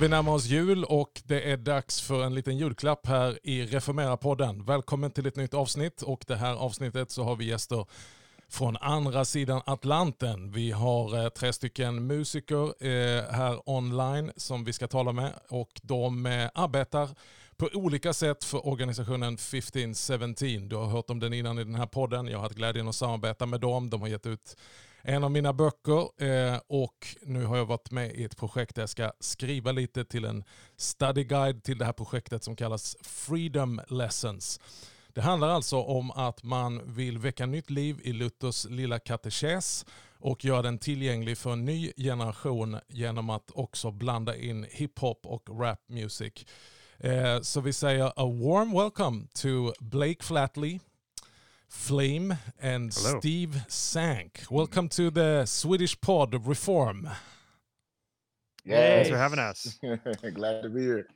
Vi närmar oss jul och det är dags för en liten julklapp här i Reformera-podden. Välkommen till ett nytt avsnitt och det här avsnittet så har vi gäster från andra sidan Atlanten. Vi har eh, tre stycken musiker eh, här online som vi ska tala med och de eh, arbetar på olika sätt för organisationen 1517. Du har hört om den innan i den här podden. Jag har haft glädjen att samarbeta med dem. De har gett ut en av mina böcker eh, och nu har jag varit med i ett projekt där jag ska skriva lite till en study guide till det här projektet som kallas Freedom Lessons. Det handlar alltså om att man vill väcka nytt liv i Luthers lilla katekes och göra den tillgänglig för en ny generation genom att också blanda in hiphop och rap music. Eh, så vi säger a warm welcome to Blake Flatley, Flame and Hello. Steve Zank. Welcome to the Swedish pod of Reform. Thanks for having us. Glad to be here.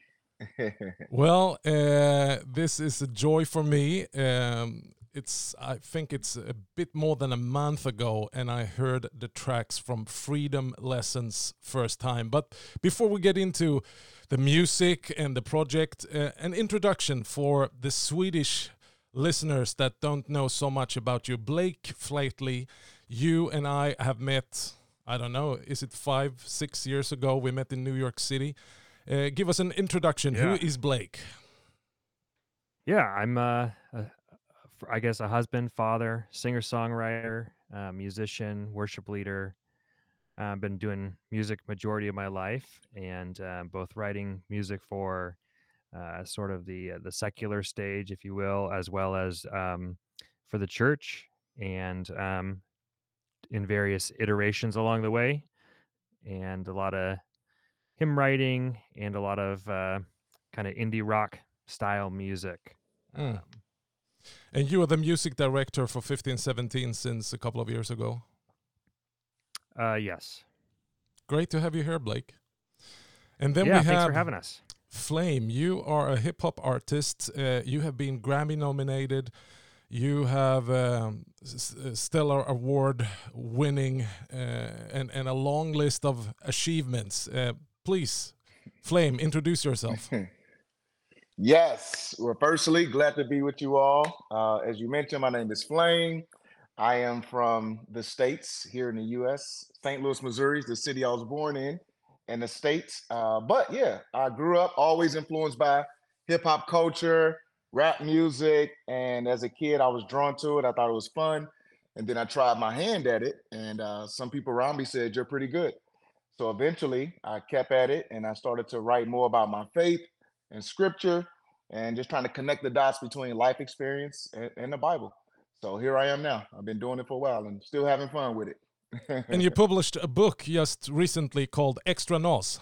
Well, uh, this is a joy for me. Um, it's I think it's a bit more than a month ago, and I heard the tracks from Freedom Lessons first time. But before we get into the music and the project, uh, an introduction for the Swedish listeners that don't know so much about you. Blake Flattley, you and I have met. I don't know. Is it five, six years ago? We met in New York City. Uh, give us an introduction. Who Yeah. is Blake? Yeah, I'm uh, a, I guess a husband, father, singer songwriter, uh, musician, worship leader. I've been doing music majority of my life, and uh, both writing music for uh, sort of the uh, the secular stage, if you will, as well as um, for the church, and um, in various iterations along the way, and a lot of hymn writing and a lot of uh, kind of indie rock style music. Mm. Um, And you are the music director for 1517 since a couple of years ago. uh, yes. Great to have you here, Blake. And then yeah, we thanks have for having us. Flame. You are a hip hop artist. Uh, you have been Grammy nominated. You have um, s- stellar award winning uh, and and a long list of achievements. Uh, please, Flame, introduce yourself. Yes. Well, firstly, glad to be with you all. Uh, as you mentioned, my name is Flame. I am from the States here in the U.S. St. Louis, Missouri is the city I was born in, in the States. Uh, but yeah, I grew up always influenced by hip hop culture, rap music. And as a kid, I was drawn to it. I thought it was fun. And then I tried my hand at it. And uh, some people around me said, You're pretty good. So eventually I kept at it and I started to write more about my faith and scripture and just trying to connect the dots between life experience and, and the Bible. So here I am now. I've been doing it for a while and still having fun with it. And you published a book just recently called Extra Nos.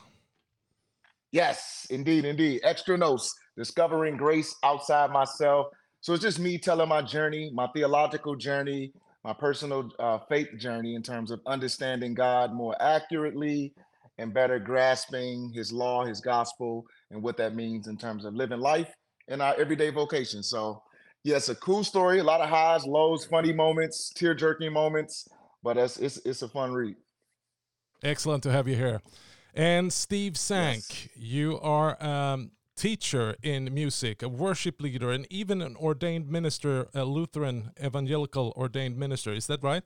yes, indeed, indeed. Extra Nos, discovering grace outside myself. So it's just me telling my journey, my theological journey, my personal uh, faith journey in terms of understanding God more accurately and better grasping his law, his gospel, and what that means in terms of living life in our everyday vocation. So, yeah, it's a cool story, a lot of highs, lows, funny moments, tear jerking moments, but it's, it's, it's a fun read. Excellent to have you here. And Steve Zank, you are a teacher in music, a worship leader, and even an ordained minister, a Lutheran evangelical ordained minister. Is that right?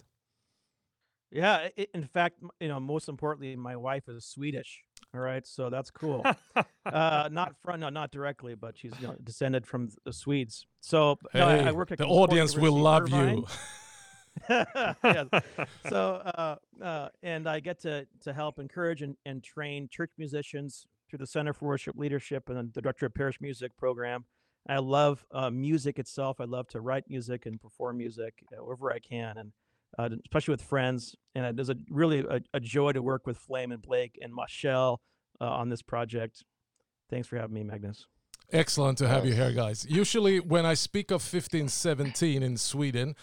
Yeah, i- in fact, you know, most importantly, my wife is Swedish. All right, so that's cool. uh, not from, no, not directly, but she's you know, descended from the Swedes. So no, I, I work at the Concordia audience will love University, you. Yes. So, uh, uh, and I get to to help encourage and, and train church musicians through the Center for Worship Leadership and the Director of Parish Music program. I love uh, music itself. I love to write music and perform music uh, wherever I can, and uh, especially with friends. And it is a really a, a joy to work with Flame and Blake and Michelle uh, on this project. Thanks for having me, Magnus. Excellent to have you here, guys. Usually, when I speak of 1517 in Sweden,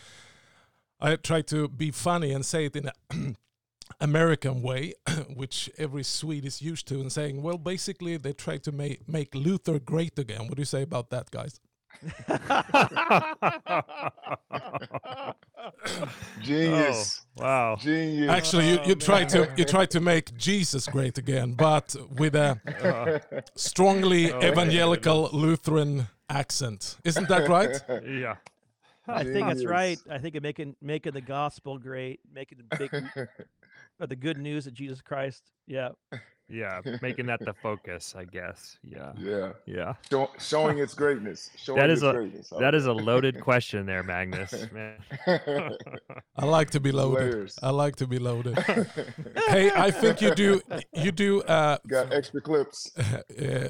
I try to be funny and say it in an American way, which every Swede is used to, and saying, well, basically, they try to make, make Luther great again. What do you say about that, guys? Genius. Oh, Wow. Genius. Actually, you, Oh, you try to you try to make Jesus great again, but with a Uh, strongly Oh, my evangelical Lutheran accent. Isn't that right? yeah. I think it's right. I think of making making the gospel great, making the big or the good news of Jesus Christ. Yeah. Yeah. Making that the focus, I guess. Yeah. yeah. Yeah. Show, showing its greatness. Showing That is its a- greatness. That is a loaded question there, Magnus. Man. I like to be loaded. Layers. I like to be loaded. hey, I think you do you do uh, Got extra clips. uh,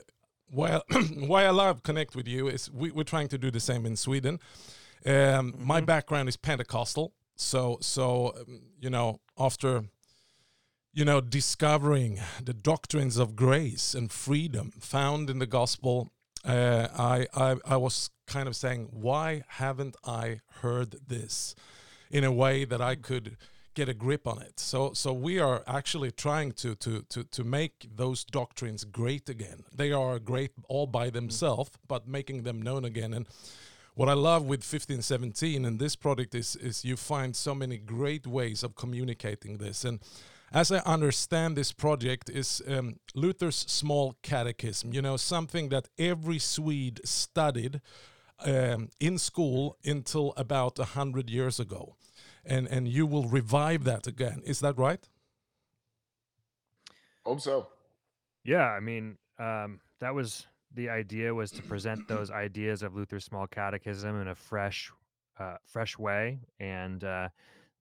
why why I love connect with you is we, we're trying to do the same in Sweden. Um, My Mhm. background is Pentecostal, so so um, you know after you know discovering the doctrines of grace and freedom found in the gospel, uh, I, I I was kind of saying why haven't I heard this in a way that I could get a grip on it. So so we are actually trying to to to to make those doctrines great again. They are great all by themselves, but making them known again. And what I love with 1517 and this project is is you find so many great ways of communicating this. And as I understand this project is um, Luther's small catechism, you know, something that every Swede studied um, in school until about a hundred years ago, and and you will revive that again. Is that right? Hope so. Yeah, I mean, um, that was the idea was to present those ideas of Luther's small catechism in a fresh, uh, fresh way, and uh,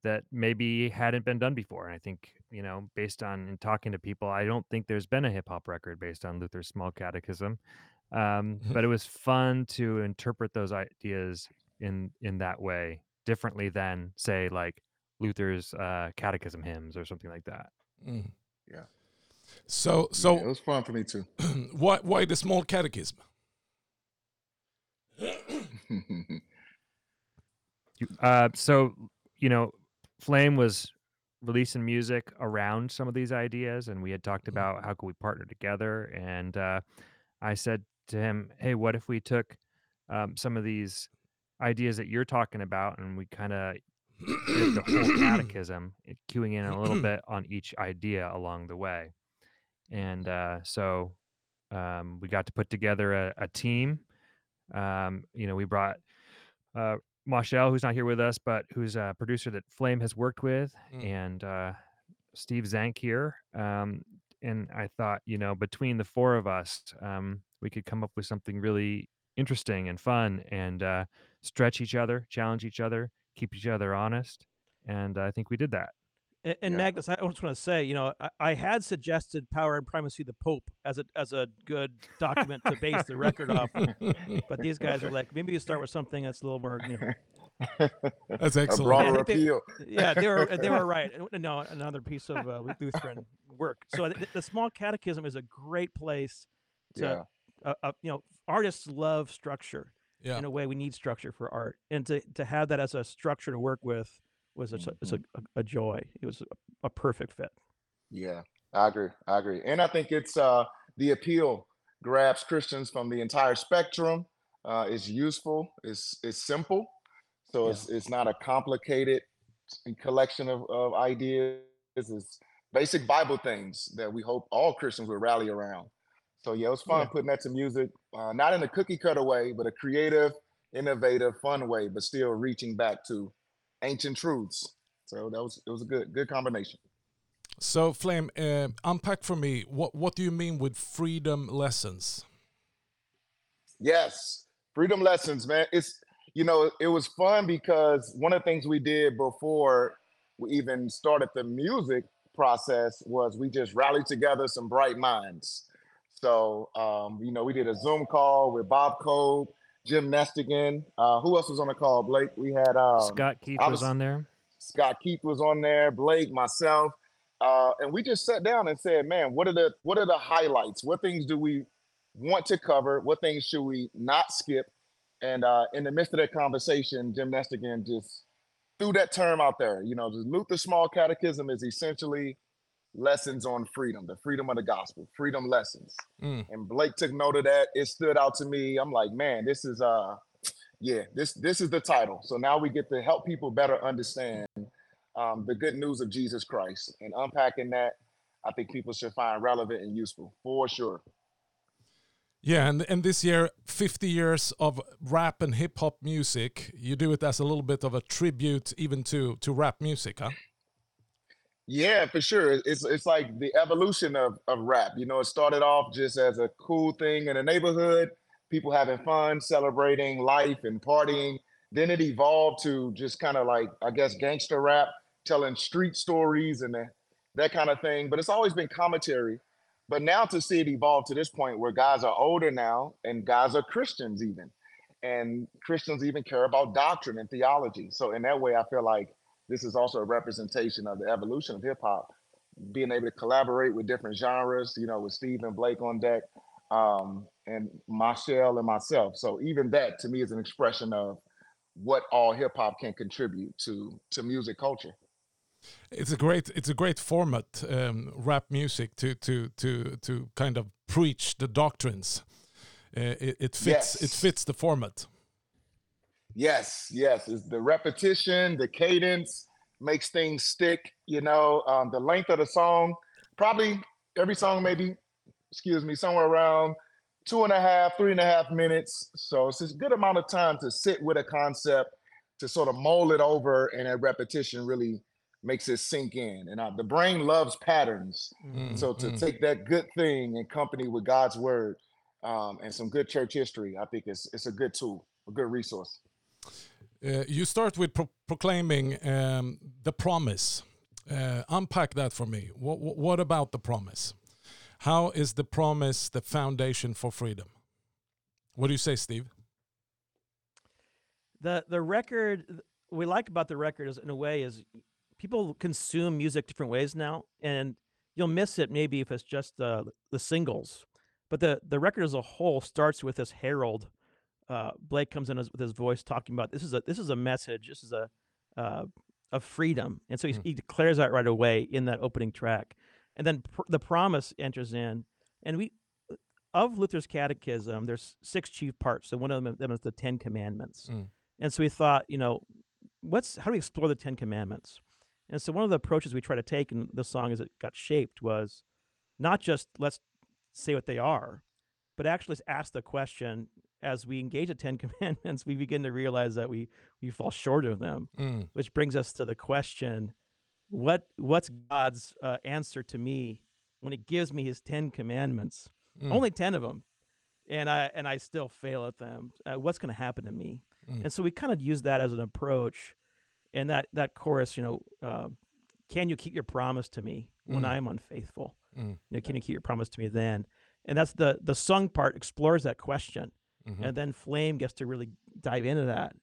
that maybe hadn't been done before. And I think you know, based on in talking to people, I don't think there's been a hip hop record based on Luther's small catechism. Um, but it was fun to interpret those ideas in in that way differently than say like Luther's uh, catechism hymns or something like that. Mm. Yeah. So Yeah, so it was fun for me too. why why the small catechism? Uh, so you know, Flame was releasing music around some of these ideas, and we had talked about how could we partner together. And uh, I said to him, "Hey, what if we took um, some of these ideas that you're talking about, and we kind of did the whole catechism, queuing in a little bit on each idea along the way?" And uh, so um, we got to put together a, a team. Um, you know, we brought uh, Marshall, who's not here with us, but who's a producer that Flame has worked with, Mm. and uh, Steve Zank here. Um, and I thought, you know, between the four of us, um, we could come up with something really interesting and fun and uh, stretch each other, challenge each other, keep each other honest. And I think we did that. And, and Yeah. Magnus, I just want to say, you know, I, I had suggested "Power and Primacy the Pope" as a as a good document to base the record off, but these guys are like, maybe you start with something that's a little more, you know, That's A excellent. broader Yeah, I appeal. yeah, they were they were right. No, another piece of uh, Lutheran work. So the, the small catechism is a great place to, Yeah. uh, uh, you know, artists love structure. Yeah. In a way, we need structure for art, and to to have that as a structure to work with was a, it's a, Mm-hmm. a, joy. It was a, a perfect fit. Yeah, I agree. I agree. And I think it's uh the appeal grabs Christians from the entire spectrum. Uh it's useful, it's it's simple. So Yeah. it's it's not a complicated collection of, of ideas. It's basic Bible things that we hope all Christians will rally around. So yeah, it was fun Yeah. putting that to music, uh, not in a cookie cutter way, but a creative, innovative, fun way, but still reaching back to ancient truths. So that was it was a good good combination. So Flame, uh, unpack for me what what do you mean with freedom lessons? Yes, freedom lessons, man. It's you know it was fun because one of the things we did before we even started the music process was we just rallied together some bright minds. So um, you know we did a Zoom call with Bob Kolb, Jim Nestingen. Uh, who else was on the call? Blake. We had um, Scott Keith was on there. Scott Keith was on there, Blake, myself, uh, and we just sat down and said, "Man, what are the what are the highlights? What things do we want to cover? What things should we not skip?" And uh, in the midst of that conversation, Jim Nestingen just threw that term out there. You know, the Luther Small Catechism is essentially lessons on freedom, the freedom of the gospel, freedom lessons. Mm. And Blake took note of that. It stood out to me. I'm like, man, this is uh yeah, this this is the title. So now we get to help people better understand um, the good news of Jesus Christ. And unpacking that, I think people should find relevant and useful for sure. Yeah, and and this year, 50 years of rap and hip hop music. You do it as a little bit of a tribute, even to to rap music, huh? Yeah, for sure. It's it's like the evolution of of rap. You know, it started off just as a cool thing in the neighborhood, people having fun, celebrating life and partying. Then it evolved to just kind of like I guess gangster rap, telling street stories and that, that kind of thing. But it's always been commentary. But now to see it evolve to this point where guys are older now and guys are Christians even, and Christians even care about doctrine and theology. So in that way, I feel like this is also a representation of the evolution of hip hop, being able to collaborate with different genres, you know, with Steve and Blake on deck, um, and Michelle and myself. So even that to me is an expression of what all hip hop can contribute to to music culture. It's a great it's a great format, um, rap music to to to to kind of preach the doctrines. Uh, it, it fits it fits the format. Yes, yes. It's the repetition, the cadence makes things stick. You know, um, the length of the song, probably every song maybe, excuse me, somewhere around two and a half, three and a half minutes. So it's a good amount of time to sit with a concept, to sort of mold it over, and that repetition really makes it sink in. And uh, the brain loves patterns. Mm, So to mm. take that good thing and company with God's word um, and some good church history, I think it's it's a good tool, a good resource. Uh, you start with pro proclaiming um, the promise. Uh, unpack that for me. What, what about the promise? How is the promise the foundation for freedom? What do you say, Steve? the the record we like about the record is in a way is people consume music different ways now and you'll miss it maybe if it's just the the singles but the the record as a whole starts with this herald uh blake comes in with his voice talking about this is a this is a message this is a uh of freedom and so he, Mm. he declares that right away in that opening track and then pr- the promise enters in and we of luther's catechism there's six chief parts so one of them, them is the ten commandments Mm. and so we thought, you know, what's how do we explore the Ten Commandments? And so one of the approaches we try to take in the song as it got shaped was not just let's say what they are, but actually let's ask the question as we engage the Ten Commandments, we begin to realize that we we fall short of them, Mm, which brings us to the question, what what's God's uh, answer to me when He gives me His Ten Commandments? mm, Only ten of them, and I and I still fail at them. Uh, what's going to happen to me? Mm. And so we kind of use that as an approach. And that that chorus, you know, uh, can you keep your promise to me when Mm. I am unfaithful? Mm. You know, can you keep your promise to me then? And that's the the sung part explores that question, mhm. and then Flame gets to really dive into that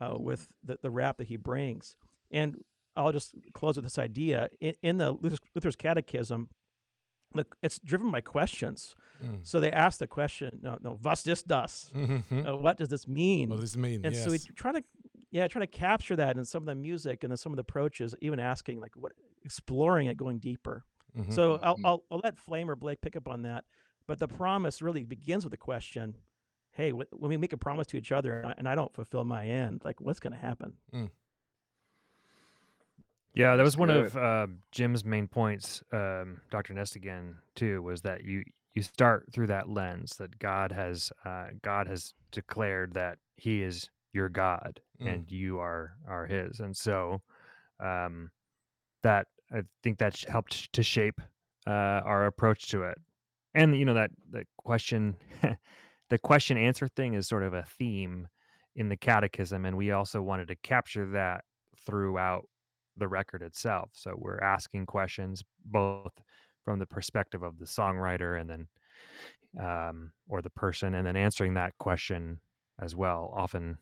uh, with the, the rap that he brings. And I'll just close with this idea in, in the Luther's, Luther's Catechism. The, it's driven by questions. Mm. So they ask the question, no, no, was ist das? Mhm. Uh, what does this mean? What does it mean? and yes. so we try to yeah try to capture that in some of the music and then some of the approaches even asking like what exploring it going deeper Mhm. so I'll, Mhm. I'll i'll let flame or blake pick up on that but the promise really begins with the question hey wh- when we make a promise to each other and I, and I don't fulfill my end like what's going to happen Yeah, that was one of uh, Jim's main points, um, Dr. Nestingen, too, was that you you start through that lens that God has uh, God has declared that He is your God Mm. and you are are His, and so um, that I think that helped to shape uh, our approach to it, and you know that that question, the question answer thing is sort of a theme in the Catechism, and we also wanted to capture that throughout the record itself. So we're asking questions both from the perspective of the songwriter and then um, or the person, and then answering that question as well. Often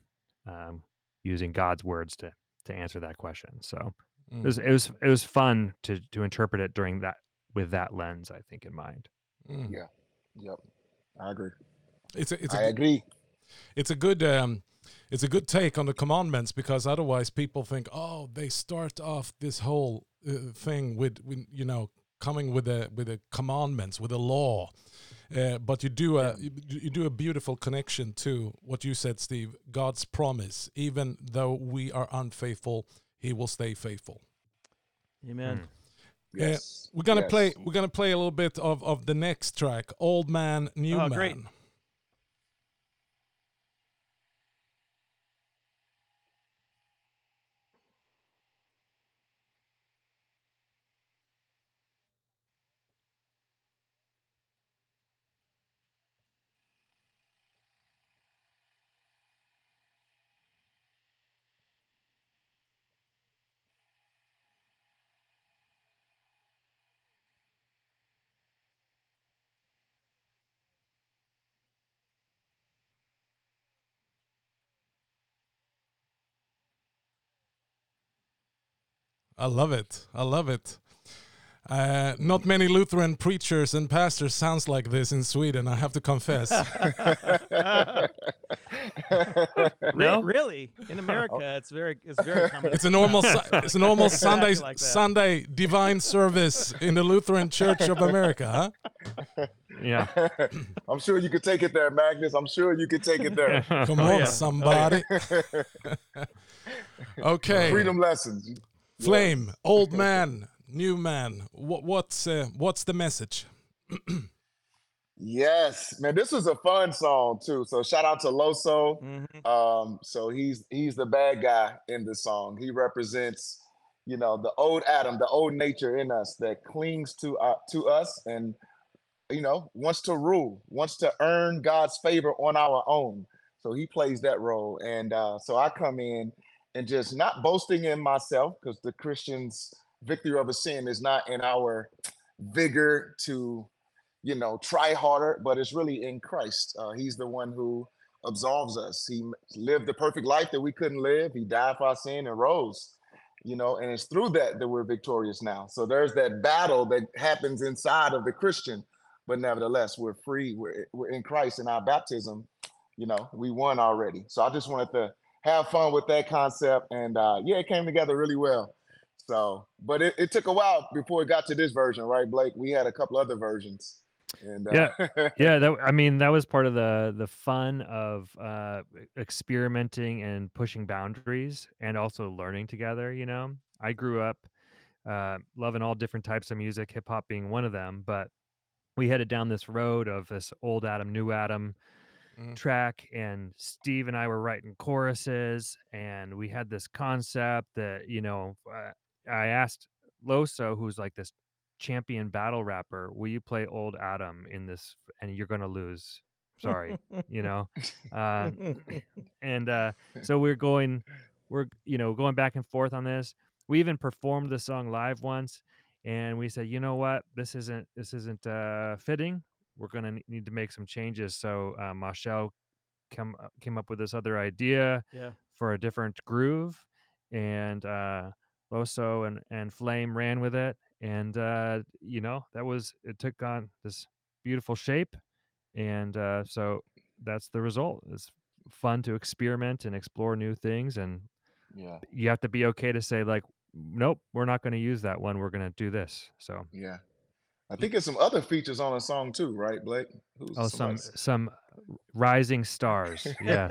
um, using God's words to to answer that question. So Mm. it was it was it was fun to to interpret it during that with that lens. I think in mind. Mm. Yeah. Yep. I agree. It's a, it's a I good- agree. it's a good um, it's a good take on the commandments because otherwise people think oh they start off this whole uh, thing with, with you know coming with a with a commandments with a law uh, but you do a you, you do a beautiful connection to what you said Steve God's promise even though we are unfaithful he will stay faithful Amen. Mm. Yeah, Yes. We're gonna yes. play. We're gonna play a little bit of of the next track, "Old Man, New Oh, Man." great. I love it. I love it. Uh, not many Lutheran preachers and pastors sounds like this in Sweden. I have to confess. Re- No? really, in America, it's very it's very common. It's a normal. Su- it's a normal Sunday Exactly like. Sunday divine service in the Lutheran Church of America. Huh? Yeah. I'm sure you could take it there, Magnus. I'm sure you could take it there. Come Oh, on, yeah. somebody. Okay. Freedom lessons. Flame, old man, new man. What, what's uh, what's the message? Yes, man, this was a fun song too. So shout out to Loso. Mhm. Um, so he's he's the bad guy in the song. He represents, you know, the old Adam, the old nature in us that clings to uh, to us and you know wants to rule, wants to earn God's favor on our own. So he plays that role, and uh, so I come in and just not boasting in myself because the Christian's victory over sin is not in our vigor to you know, try harder, but it's really in Christ. Uh, he's the one who absolves us. He lived the perfect life that we couldn't live. He died for our sin and rose, you know, and it's through that that we're victorious now. So there's that battle that happens inside of the Christian, but nevertheless, we're free. We're, we're in Christ in our baptism. You know, we won already. So I just wanted to have fun with that concept. And uh, yeah, it came together really well. So, but it, it took a while before it got to this version, right, Blake? We had a couple other versions. And uh, yeah that i mean that was part of the the fun of uh experimenting and pushing boundaries and also learning together you know i grew up uh loving all different types of music hip hop being one of them but we headed down this road of this old adam new adam Mm. track and steve and i were writing choruses and we had this concept that you know uh, i asked loso who's like this champion battle rapper will you play old adam in this and you're gonna lose. Sorry you know? Uh, and uh, so we're going we're you know going back and forth on this. We even performed the song live once and we said you know what? This isn't this isn't uh, fitting we're gonna need to make some changes so uh, Marshall come up- came up with this other idea yeah. for a different groove and uh loso and and flame ran with it and uh you know that was it took on this beautiful shape and uh so that's the result it's fun to experiment and explore new things and yeah, you have to be okay to say like nope we're not going to use that one we're going to do this so yeah. I think there's some other features on the song too, right, Blake? Who's oh some somebody- some rising stars yes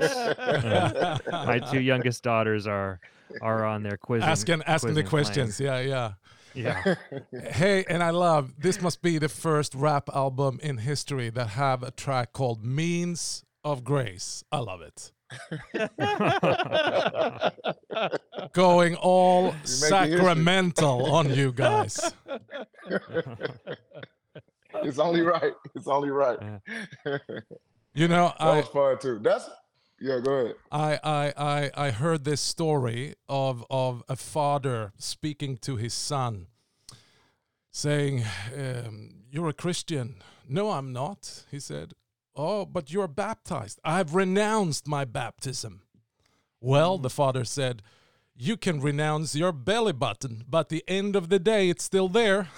my two youngest daughters are are on there quizzing asking asking the quizzing Flame. questions. Yeah, yeah. yeah Hey, and I love this. Must be the first rap album in history that have a track called "Means of Grace." I love it. Going all You're history. sacramental on you guys. it's only right. It's only right. You know, that I, was fun too. That's yeah. Go ahead. I, I, I, I heard this story of, of a father speaking to his son, saying, um, You're a Christian. No, I'm not, he said. Oh, but you're baptized. I've renounced my baptism. Well, the father said, You can renounce your belly button, but the end of the day, it's still there.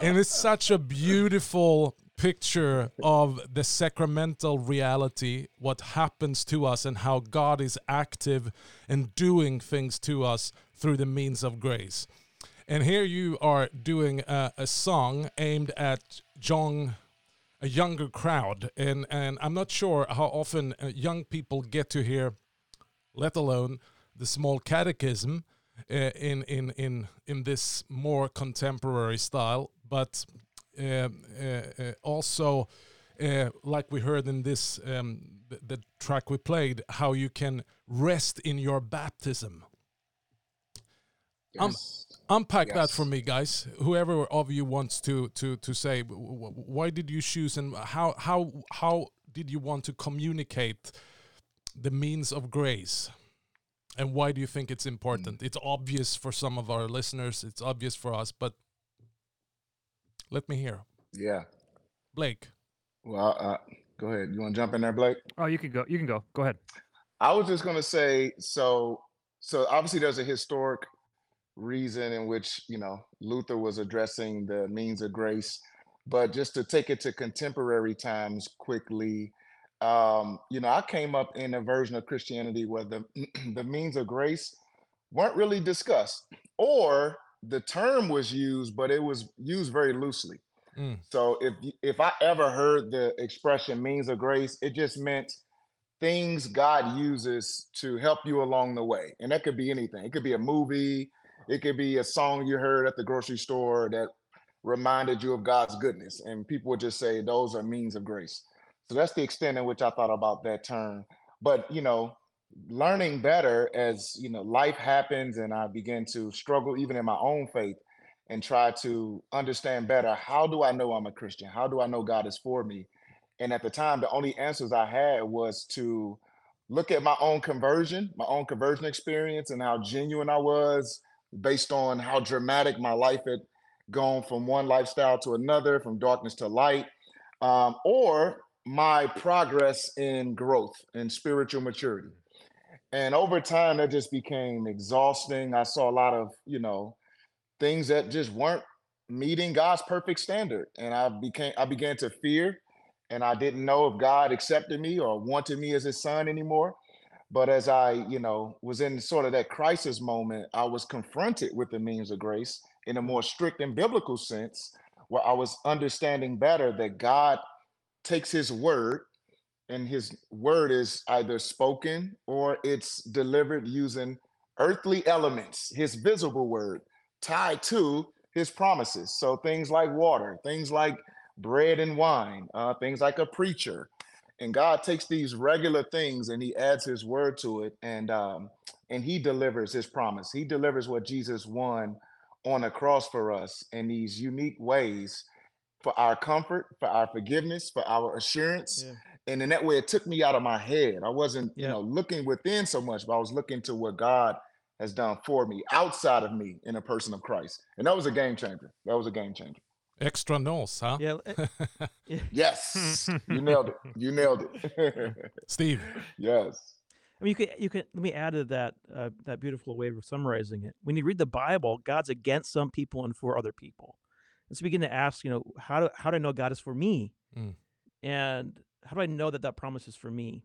and it's such a beautiful picture of the sacramental reality, what happens to us, and how God is active and doing things to us through the means of grace. And here you are doing a, a song aimed at young, a younger crowd, and and I'm not sure how often uh, young people get to hear, let alone the small catechism. uh, in in in in this more contemporary style, but uh, uh, uh, also. Uh, like we heard in this um, the, the track we played, how you can rest in your baptism. Um, Yes. unpack that for me guys whoever of you wants to to to say w- w- why did you choose and how how how did you want to communicate the means of grace and why do you think it's important it's obvious for some of our listeners it's obvious for us but let me hear yeah. blake Well, uh, go ahead. You want to jump in there, Blake? Oh, you can go. You can go. Go ahead. I was just going to say so. So obviously, there's a historic reason in which you know Luther was addressing the means of grace, but just to take it to contemporary times quickly, um, you know, I came up in a version of Christianity where the the means of grace weren't really discussed, or the term was used, but it was used very loosely. Mm. So if if I ever heard the expression means of grace, it just meant things God uses to help you along the way. And that could be anything. It could be a movie, it could be a song you heard at the grocery store that reminded you of God's goodness. And people would just say those are means of grace. So that's the extent in which I thought about that term. But you know, learning better as you know, life happens and I begin to struggle even in my own faith and try to understand better how do I know I'm a Christian? How do I know God is for me? And at the time, the only answers I had was to look at my own conversion, my own conversion experience, and how genuine I was based on how dramatic my life had gone from one lifestyle to another, from darkness to light, um, or my progress in growth and spiritual maturity. And over time, that just became exhausting. I saw a lot of, you know, things that just weren't meeting God's perfect standard. And I became I began to fear and I didn't know if God accepted me or wanted me as his son anymore. But as I, you know, was in sort of that crisis moment, I was confronted with the means of grace in a more strict and biblical sense, where I was understanding better that God takes his word and his word is either spoken or it's delivered using earthly elements, his visible word tied to his promises. So things like water, things like bread and wine, uh, things like a preacher. And God takes these regular things and he adds his word to it and um, and he delivers his promise. He delivers what Jesus won on the cross for us in these unique ways for our comfort, for our forgiveness, for our assurance. Yeah. And in that way, it took me out of my head. I wasn't, you know, looking within so much, but I was looking to what God has done for me outside of me in a person of Christ. And that was a game changer. That was a game changer. Extra nose huh Yeah. eh. Yes, you nailed it. You nailed it. steve yes. I mean, you could you could let me add to that uh, that beautiful way of summarizing it. When you read the Bible, God's against some people and for other people. And so you begin to ask, you know, how do how do I know God is for me, Mm. and how do I know that that promise is for me?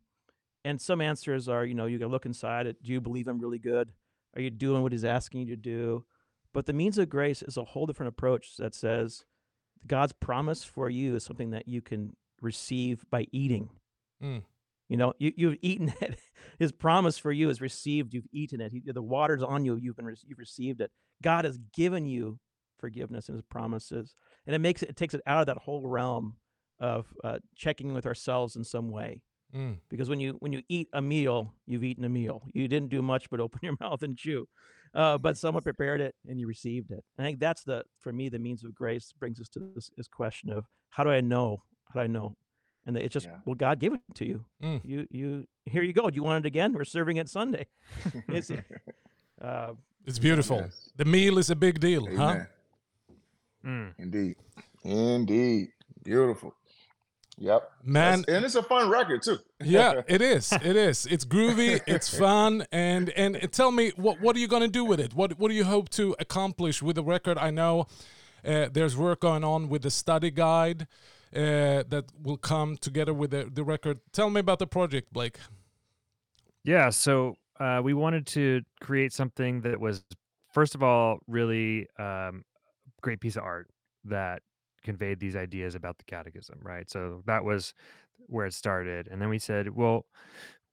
And some answers are, you know, you got to look inside it. Do you believe I'm really good? Are you doing what He's asking you to do? But the means of grace is a whole different approach that says God's promise for you is something that you can receive by eating. Mm. You know, you, you've eaten it. His promise for you is received. You've eaten it. He, the water's on you. You've been you've received it. God has given you forgiveness and His promises, and it makes it, it takes it out of that whole realm of uh, checking with ourselves in some way. Mm. Because when you when you eat a meal, you've eaten a meal. You didn't do much but open your mouth and chew. Uh, but someone prepared it and you received it. I think that's the for me the means of grace brings us to this, this question of how do I know? How do I know? And it's just Yeah. well, God gave it to you. Mm. You you here you go. Do you want it again? We're serving it Sunday. It's, uh, it's beautiful Yes. the meal is a big deal huh Mm. Indeed. Indeed. Beautiful. Yep. man. That's- and it's a fun record too. yeah it is. It is. It's groovy. It's fun. And and tell me what what are you going to do with it? What what do you hope to accomplish with the record? I know uh, there's work going on with the study guide uh, that will come together with the, the record. Tell me about the project blake. Yeah, so uh, we wanted to create something that was, first of all, really um, great piece of art that conveyed these ideas about the catechism, right? So that was where it started. And then we said, well,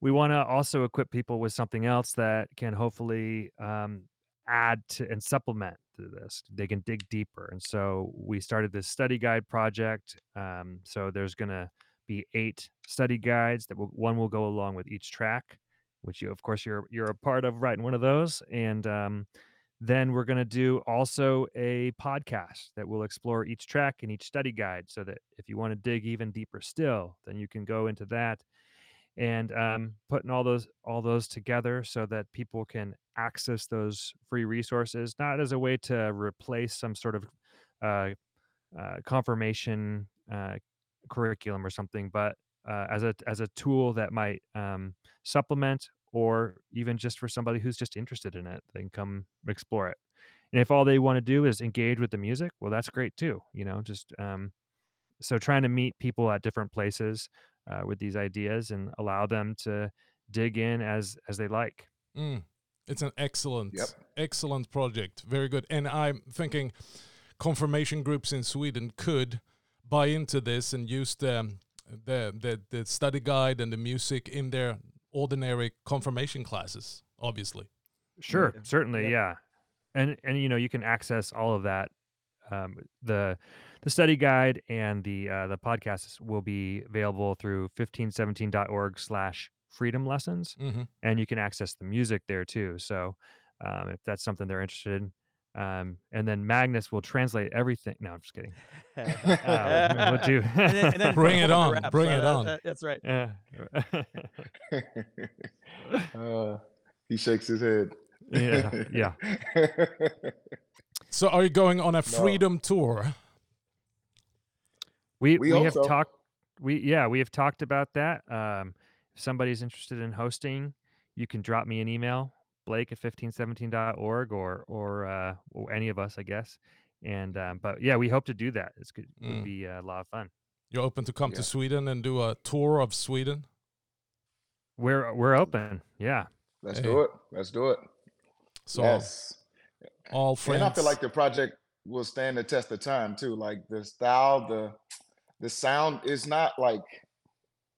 we want to also equip people with something else that can hopefully um, add to and supplement to this. They can dig deeper. And so we started this study guide project. Um, so there's going to be eight study guides that will, one will go along with each track, which you, of course, you're you're a part of writing one of those. And um, then we're going to do also a podcast that will explore each track and each study guide so that if you want to dig even deeper still, then you can go into that and um, putting all those all those together so that people can access those free resources not as a way to replace some sort of uh, uh, confirmation uh, curriculum or something but uh, as a as a tool that might um, supplement or even just for somebody who's just interested in it they can come explore it and if all they want to do is engage with the music well that's great too you know just um, so trying to meet people at different places uh, with these ideas and allow them to dig in as as they like. Mm. It's an excellent, Yep. excellent project. Very good. And I'm thinking confirmation groups in Sweden could buy into this and use the the the, the study guide and the music in their ordinary confirmation classes. Obviously. Sure, Yeah. certainly, Yep. yeah, and and you know you can access all of that. Um, the the study guide and the uh, the podcasts will be available through 1517.org slash freedom lessons hmm and you can access the music there too so um, if that's something they're interested in um, and then magnus will translate everything no i'm just kidding Uh, we'll do- And then- and then Bring it on, wraps bring on it on. that- that's right. yeah uh, he shakes his head. yeah yeah So are you going on a No. freedom tour? We We we, have so. talked. We yeah, we have talked about that. Um, if somebody's interested in hosting, you can drop me an email, Blake at 1517.org or or uh, or any of us, I guess. And um, but yeah, we hope to do that. It's good. It Mm. would be a lot of fun. You're open to come Yeah. to Sweden and do a tour of Sweden? We're we're open. Yeah. Let's Hey. do it. Let's do it. So yes. all friends. And I feel like the project will stand the test of time too. Like the style, the the sound is not like,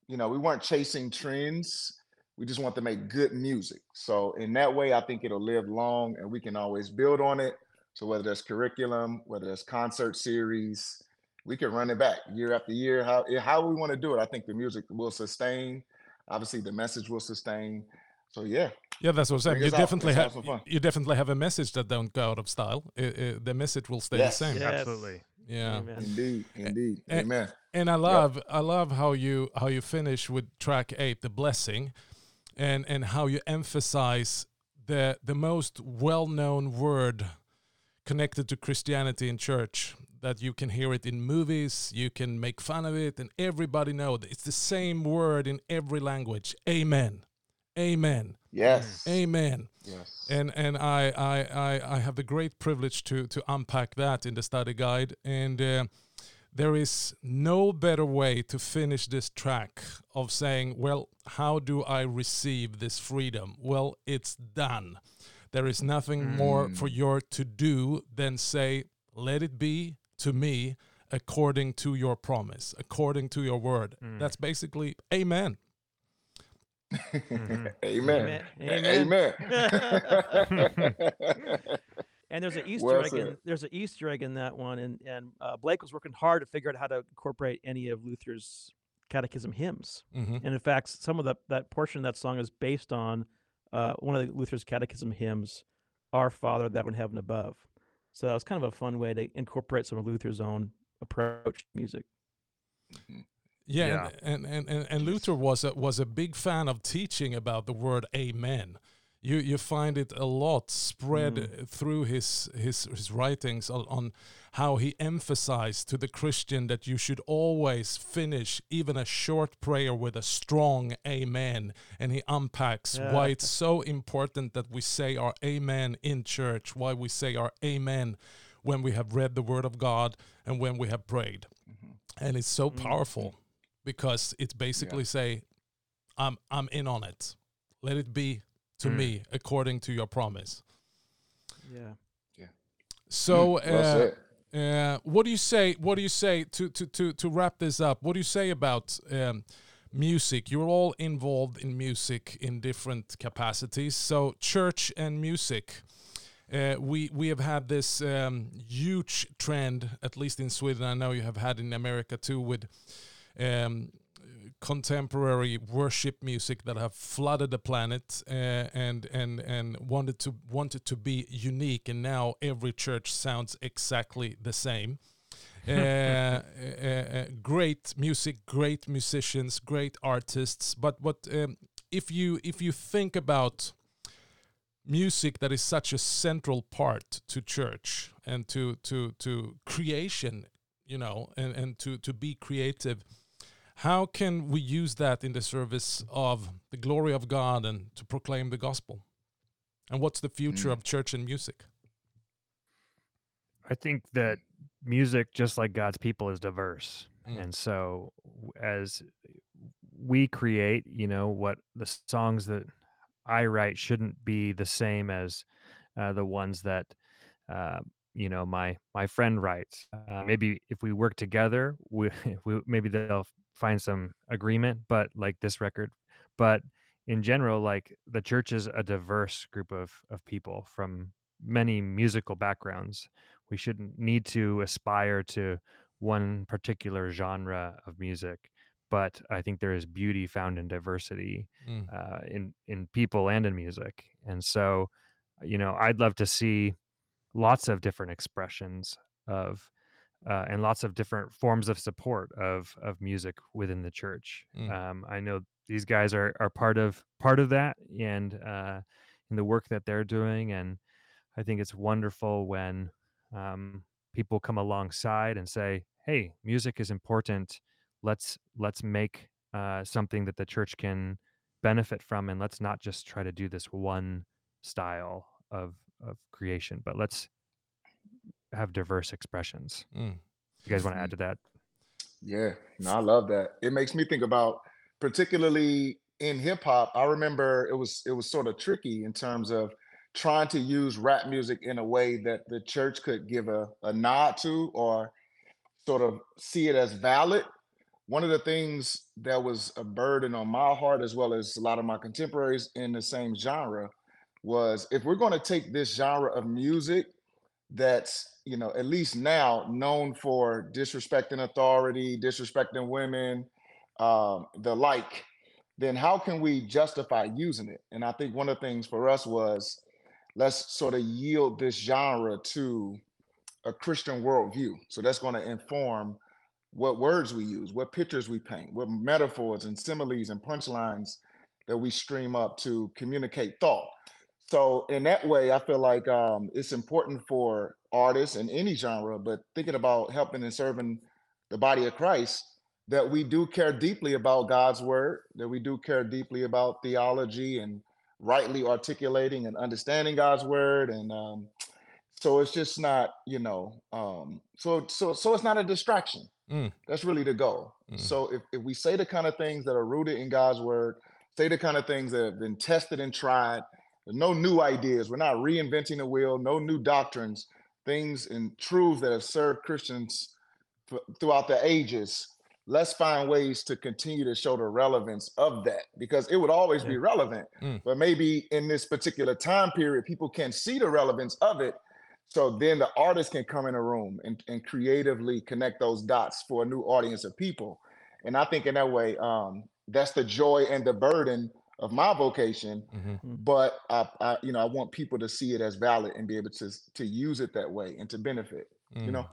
you know, we weren't chasing trends. We just want to make good music. So in that way, I think it'll live long and we can always build on it. So whether that's curriculum, whether that's concert series, we can run it back year after year. How eh, how we want to do it, I think the music will sustain. Obviously, the message will sustain. So yeah, Yeah, that's what I'm saying. You definitely have have some fun. you definitely have a message that don't go out of style. I- I- the message will stay Yes. the same. Yes. Absolutely. Yeah. Amen. indeed, indeed, eh, amen. And I love I love how you how you finish with track 8 the blessing and and how you emphasize the the most well-known word connected to Christianity in church that you can hear it in movies, you can make fun of it and everybody knows it's the same word in every language. Amen. Amen. Yes, Amen. yes. and and I, I I I have the great privilege to to unpack that in the study guide, and uh, there is no better way to finish this track of saying, well, how do I receive this freedom? Well, it's done. There is nothing more for Mm. you to do than say, let it be to me according to your promise, according to your word. Mm. That's basically amen. Mhm. Amen. Amen. Amen. And there's an Easter Well egg. In, there's an Easter egg in that one, and and uh, Blake was working hard to figure out how to incorporate any of Luther's catechism hymns. hmm And in fact, some of the that portion of that song is based on uh, one of the Luther's catechism hymns, "Our Father that art in heaven above." So that was kind of a fun way to incorporate some of Luther's own approach to music. Yeah, Yeah. And, and, and, and Luther was a, was a big fan of teaching about the word amen. You you find it a lot spread Mm. through his his his writings on, on how he emphasized to the Christian that you should always finish even a short prayer with a strong amen, and he unpacks why it's so important that we say our amen in church, why we say our amen when we have read the word of God and when we have prayed. And it's so Mm. powerful because it's basically say i'm i'm in on it. Let it be to Mm. me according to your promise Yeah. Yeah. So Mm, well uh, uh, what do you say what do you say to to to, to wrap this up what do you say about um, music you're all involved in music in different capacities so church and music uh, we we have had this um, huge trend, at least in Sweden. I know you have had in America too, with um, contemporary worship music that have flooded the planet uh, and and and wanted to wanted to be unique. And now every church sounds exactly the same. uh, uh, uh, great music, great musicians, great artists. But what um, if you if you think about music that is such a central part to church and to to to creation you know and and to to be creative how can we use that in the service of the glory of god and to proclaim the gospel and what's the future Mm. of church and music I think that music, just like God's people, is diverse. Mm. And so, as we create, you know, what the songs that I write shouldn't be the same as uh, the ones that, uh, you know, my my friend writes. Uh, maybe if we work together, we, we maybe they'll find some agreement. But like this record, but in general, like the church is a diverse group of of people from many musical backgrounds we shouldn't need to aspire to one particular genre of music but i think there is beauty found in diversity Mm. uh, in in people and in music and so you know i'd love to see lots of different expressions of uh, and lots of different forms of support of of music within the church Mm. um, i know these guys are are part of part of that and uh, in the work that they're doing and i think it's wonderful when um, people come alongside and say hey music is important let's let's make uh, something that the church can benefit from and let's not just try to do this one style of of creation but let's have diverse expressions Mm. you guys want to add to that Yeah, no, I love that. It makes me think about particularly in hip hop. I remember it was it was sort of tricky in terms of trying to use rap music in a way that the church could give a, a nod to or sort of see it as valid. One of the things that was a burden on my heart, as well as a lot of my contemporaries in the same genre, was if we're going to take this genre of music that's you know at least now known for disrespecting authority disrespecting women um, the like then how can we justify using it? And i think one of the things for us was let's sort of yield this genre to a christian worldview. So that's going to inform what words we use what pictures we paint what metaphors and similes and punchlines that we stream up to communicate thought so in that way, I feel like um, it's important for artists in any genre, but thinking about helping and serving the body of Christ, that we do care deeply about God's word, that we do care deeply about theology and rightly articulating and understanding God's word, and um, so it's just not, you know, um, so so so it's not a distraction. Mm. That's really the goal. Mm. So if, if we say the kind of things that are rooted in God's word, say the kind of things that have been tested and tried no new ideas. We're not reinventing the wheel, no new doctrines, things and truths that have served Christians th- throughout the ages. Let's find ways to continue to show the relevance of that because it would always be relevant. Mm. But maybe in this particular time period, people can see the relevance of it. So then the artist can come in a room and, and creatively connect those dots for a new audience of people. And I think in that way, um, that's the joy and the burden of my vocation Mhm. but I, I you know i want people to see it as valid and be able to to use it that way and to benefit you know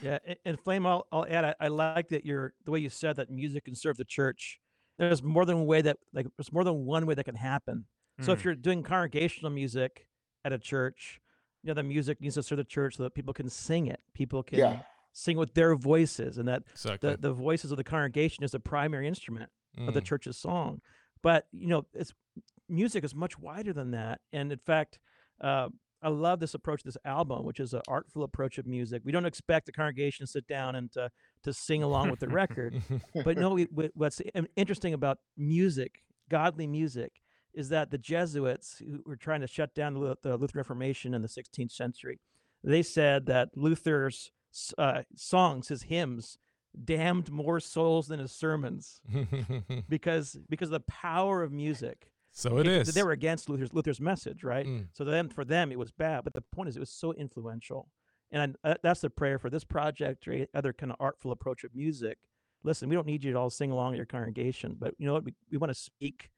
Yeah, and Flame, I'll, I'll add. I, I like that you're the way you said that music can serve the church. There's more than one way that like there's more than one way that can happen. So if Mm. you're doing congregational music at a church, you know the music needs to serve the church so that people can sing it. People can Yeah. sing with their voices, and that Exactly. the, the voices of the congregation is the primary instrument of the Mm. church's song. But you know, it's music is much wider than that. And in fact, uh, I love this approach, this album, which is an artful approach of music. We don't expect the congregation to sit down and to to sing along with the record. But no, we, what's interesting about music, godly music, is that the Jesuits who were trying to shut down the, the Lutheran Reformation in the 16th century, they said that Luther's uh, songs, his hymns, damned more souls than his sermons because because of the power of music So it It- is. They were against Luther's Luther's message, right? Mm. So then for them it was bad, but the point is it was so influential, and I, uh, that's the prayer for this project or other kind of artful approach of music. Listen, we don't need you to all sing along at your congregation, but you know what? We, we want to speak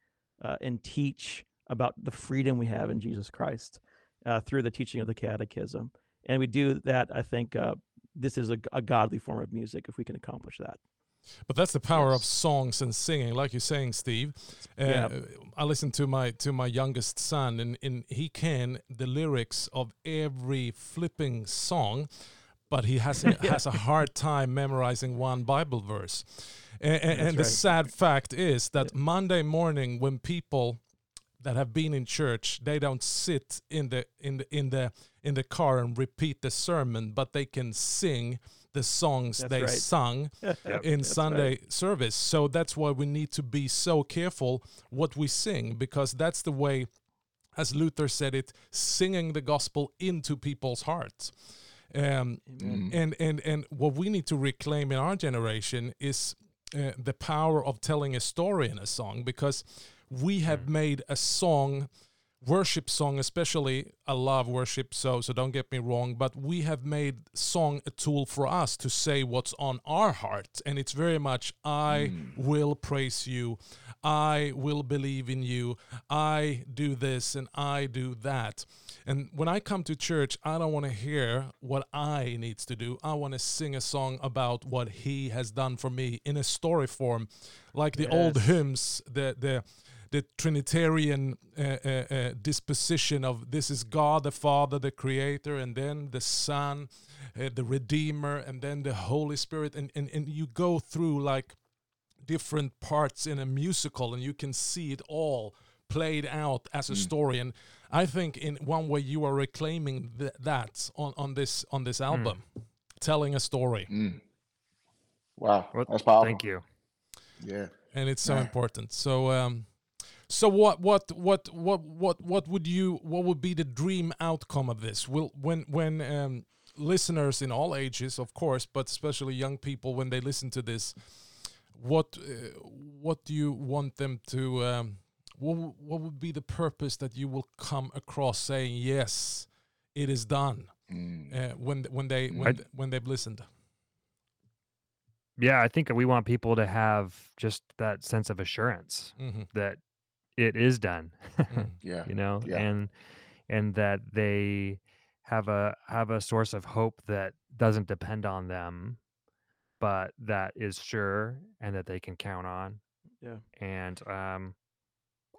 uh, and teach about the freedom we have in Jesus Christ uh, through the teaching of the Catechism, and we do that. I think uh, this is a, a godly form of music if we can accomplish that. But that's the power of songs and singing, like you're saying, Steve. Uh, Yeah. I listen to my to my youngest son, and, and he can the lyrics of every flipping song, but he has a, has a hard time memorizing one Bible verse. And, and, and the right. sad fact is that Monday morning, when people that have been in church, they don't sit in the in the in the in the car and repeat the sermon, but they can sing the songs That's they right. sung Yep. in That's Sunday service. So that's why we need to be so careful what we sing because that's the way, as Luther said it, singing the gospel into people's hearts. Um, Mm. and and and what we need to reclaim in our generation is uh, the power of telling a story in a song because we have made a song worship song especially i love worship so so don't get me wrong but we have made song a tool for us to say what's on our heart and it's very much i hmm. will praise you. I will believe in you. I do this and i do that. And when i come to church i don't want to hear what i needs to do. I want to sing a song about what he has done for me in a story form like the old hymns the the the Trinitarian uh, uh, uh, disposition of this is God the Father, the Creator, and then the Son, uh, the Redeemer, and then the Holy Spirit, and, and and you go through like different parts in a musical, and you can see it all played out as a story. And I think in one way you are reclaiming th- that on on this on this album, telling a story, Mm. Wow, Well, that's powerful. Thank you. Yeah. and it's so Yeah. important. So. Um, so what what what what what what would you what would be the dream outcome of this? Will when when um, listeners in all ages, of course, but especially young people when they listen to this, what uh, what do you want them to? Um, what what would be the purpose that you will come across saying yes, it is done Mm. uh, when when they Mm. when, when they've listened? Yeah, I think we want people to have just that sense of assurance hmm that it is done. Mm. Yeah. you know, Yeah. and and that they have a have a source of hope that doesn't depend on them, but that is sure and that they can count on. Yeah. And um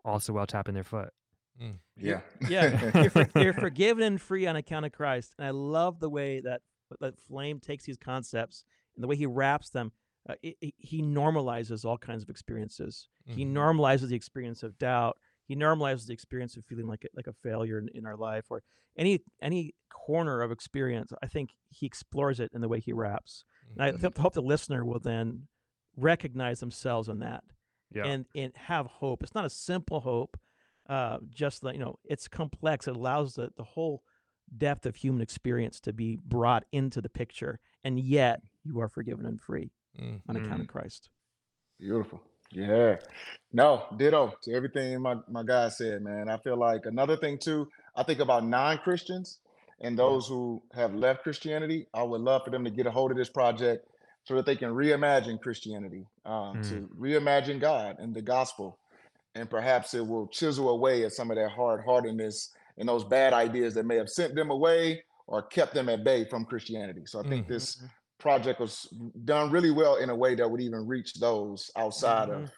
also while tapping their foot. Yeah. Yeah, you're, for, you're forgiven and free on account of Christ. And I love the way that that Flame takes these concepts and the way he wraps them. Uh, it, it- he normalizes all kinds of experiences. He Mhm. normalizes the experience of doubt. He normalizes the experience of feeling like a, like a failure in, in our life or any any corner of experience. I think he explores it in the way he wraps. And I th- hope the listener will then recognize themselves in that Yeah. and and have hope. It's not a simple hope. Uh, just like you know, it's complex. It allows the the whole depth of human experience to be brought into the picture, and yet you are forgiven and free Mm. on account Mm. of Christ. Beautiful. Yeah. No, ditto to everything my, my guy said, man. I feel like another thing too, I think about non-Christians and those who have left Christianity. I would love for them to get a hold of this project so that they can reimagine Christianity, um, to reimagine God and the gospel. And perhaps it will chisel away at some of that hard-heartedness and those bad ideas that may have sent them away or kept them at bay from Christianity. So I think Mhm. this project was done really well in a way that would even reach those outside Mhm. of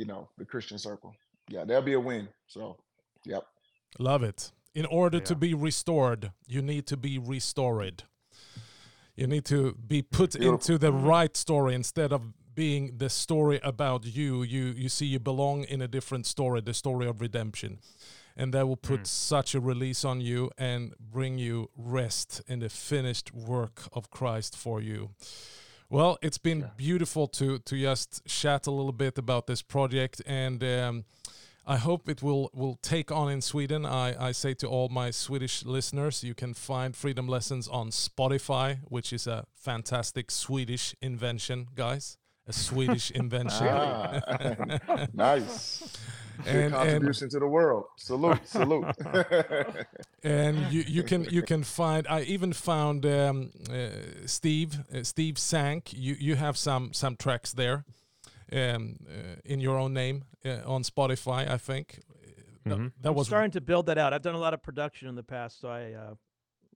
you know the christian circle yeah there'll be a win so yep Love it. In order to be restored, you need to be restored. You need to be put Beautiful. into the right story instead of being the story about you. You you see you belong in a different story, the story of redemption. And that will put Mm. such a release on you and bring you rest in the finished work of Christ for you. Well, it's been Yeah. beautiful to to just chat a little bit about this project, and um, I hope it will will take on in Sweden. I, I say to all my Swedish listeners, you can find Freedom Lessons on Spotify, which is a fantastic Swedish invention, guys. A Swedish invention. Ah, nice. Good and, and contribution to the world. Salute, salute. and you, you can you can find I even found um, uh, Steve uh, Steve Zank you you have some some tracks there um, uh, in your own name uh, on Spotify I think That- Mhm. that I'm was starting to build that out. I've done a lot of production in the past, so I uh,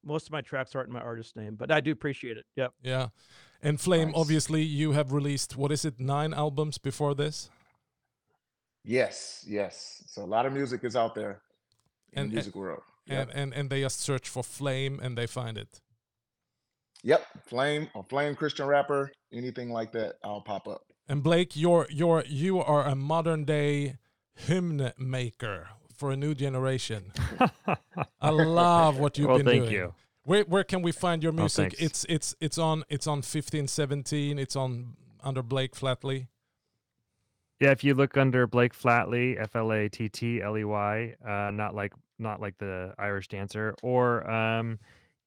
most of my tracks aren't in my artist name, but I do appreciate it. Yep. yeah and Flame Nice. obviously you have released what is it nine albums before this yes, yes. So a lot of music is out there in And- the music world. Yep. and, and and they just search for Flame and they find it yep. Flame or Flame Christian rapper, anything like that, I'll pop up. and Blake you're you're you are a modern day hymn maker for a new generation I love what you've well, been thank doing you. Where where can we find your Oh, music? thanks. it's it's it's on it's on fifteen seventeen. It's on under Blake Flattley. Yeah, if you look under Blake Flattley, F L A T T L E Y, uh, not like not like the Irish dancer, or um,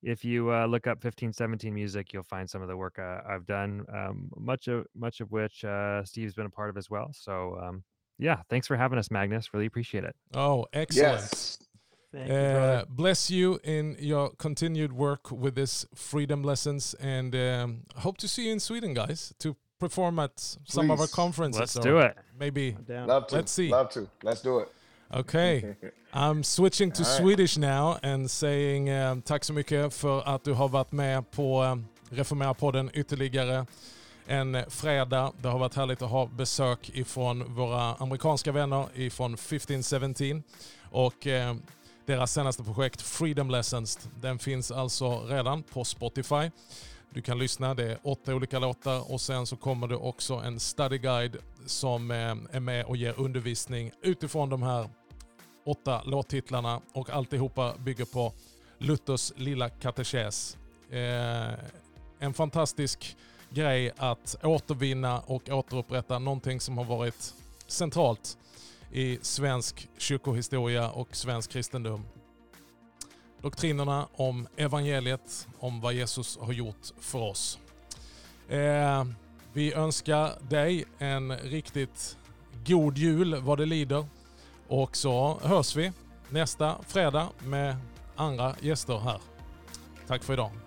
if you uh, look up 1517 music, you'll find some of the work uh, I've done. Um, much of much of which uh, Steve's been a part of as well. So um, yeah, thanks for having us, Magnus. Really appreciate it. Oh, excellent. Yes. Thank you. Uh, bless you in your continued work with this freedom lessons, and um, hope to see you in Sweden, guys, to perform at some of our Please. conferences. Let's do it. Maybe. Love to. Let's see. Love to. Let's do it. Okay. I'm switching to right. Swedish now and saying um, tack så mycket för att du har varit med på um, Reformera-podden ytterligare en fredag. Det har varit härligt att ha besök ifrån våra amerikanska vänner ifrån 1517 och eh, deras senaste projekt Freedom Lessons. Den finns alltså redan på Spotify. Du kan lyssna, det är åtta olika låtar och sen så kommer det också en study guide som eh, är med och ger undervisning utifrån de här åtta låttitlarna och alltihopa bygger på Luthers lilla katekes. Eh, en fantastisk grej att återvinna och återupprätta någonting som har varit centralt i svensk kyrkohistoria och svensk kristendom. Doktrinerna om evangeliet, om vad Jesus har gjort för oss. Eh, vi önskar dig en riktigt god jul vad det lider. Och så hörs vi nästa fredag med andra gäster här. Tack för idag.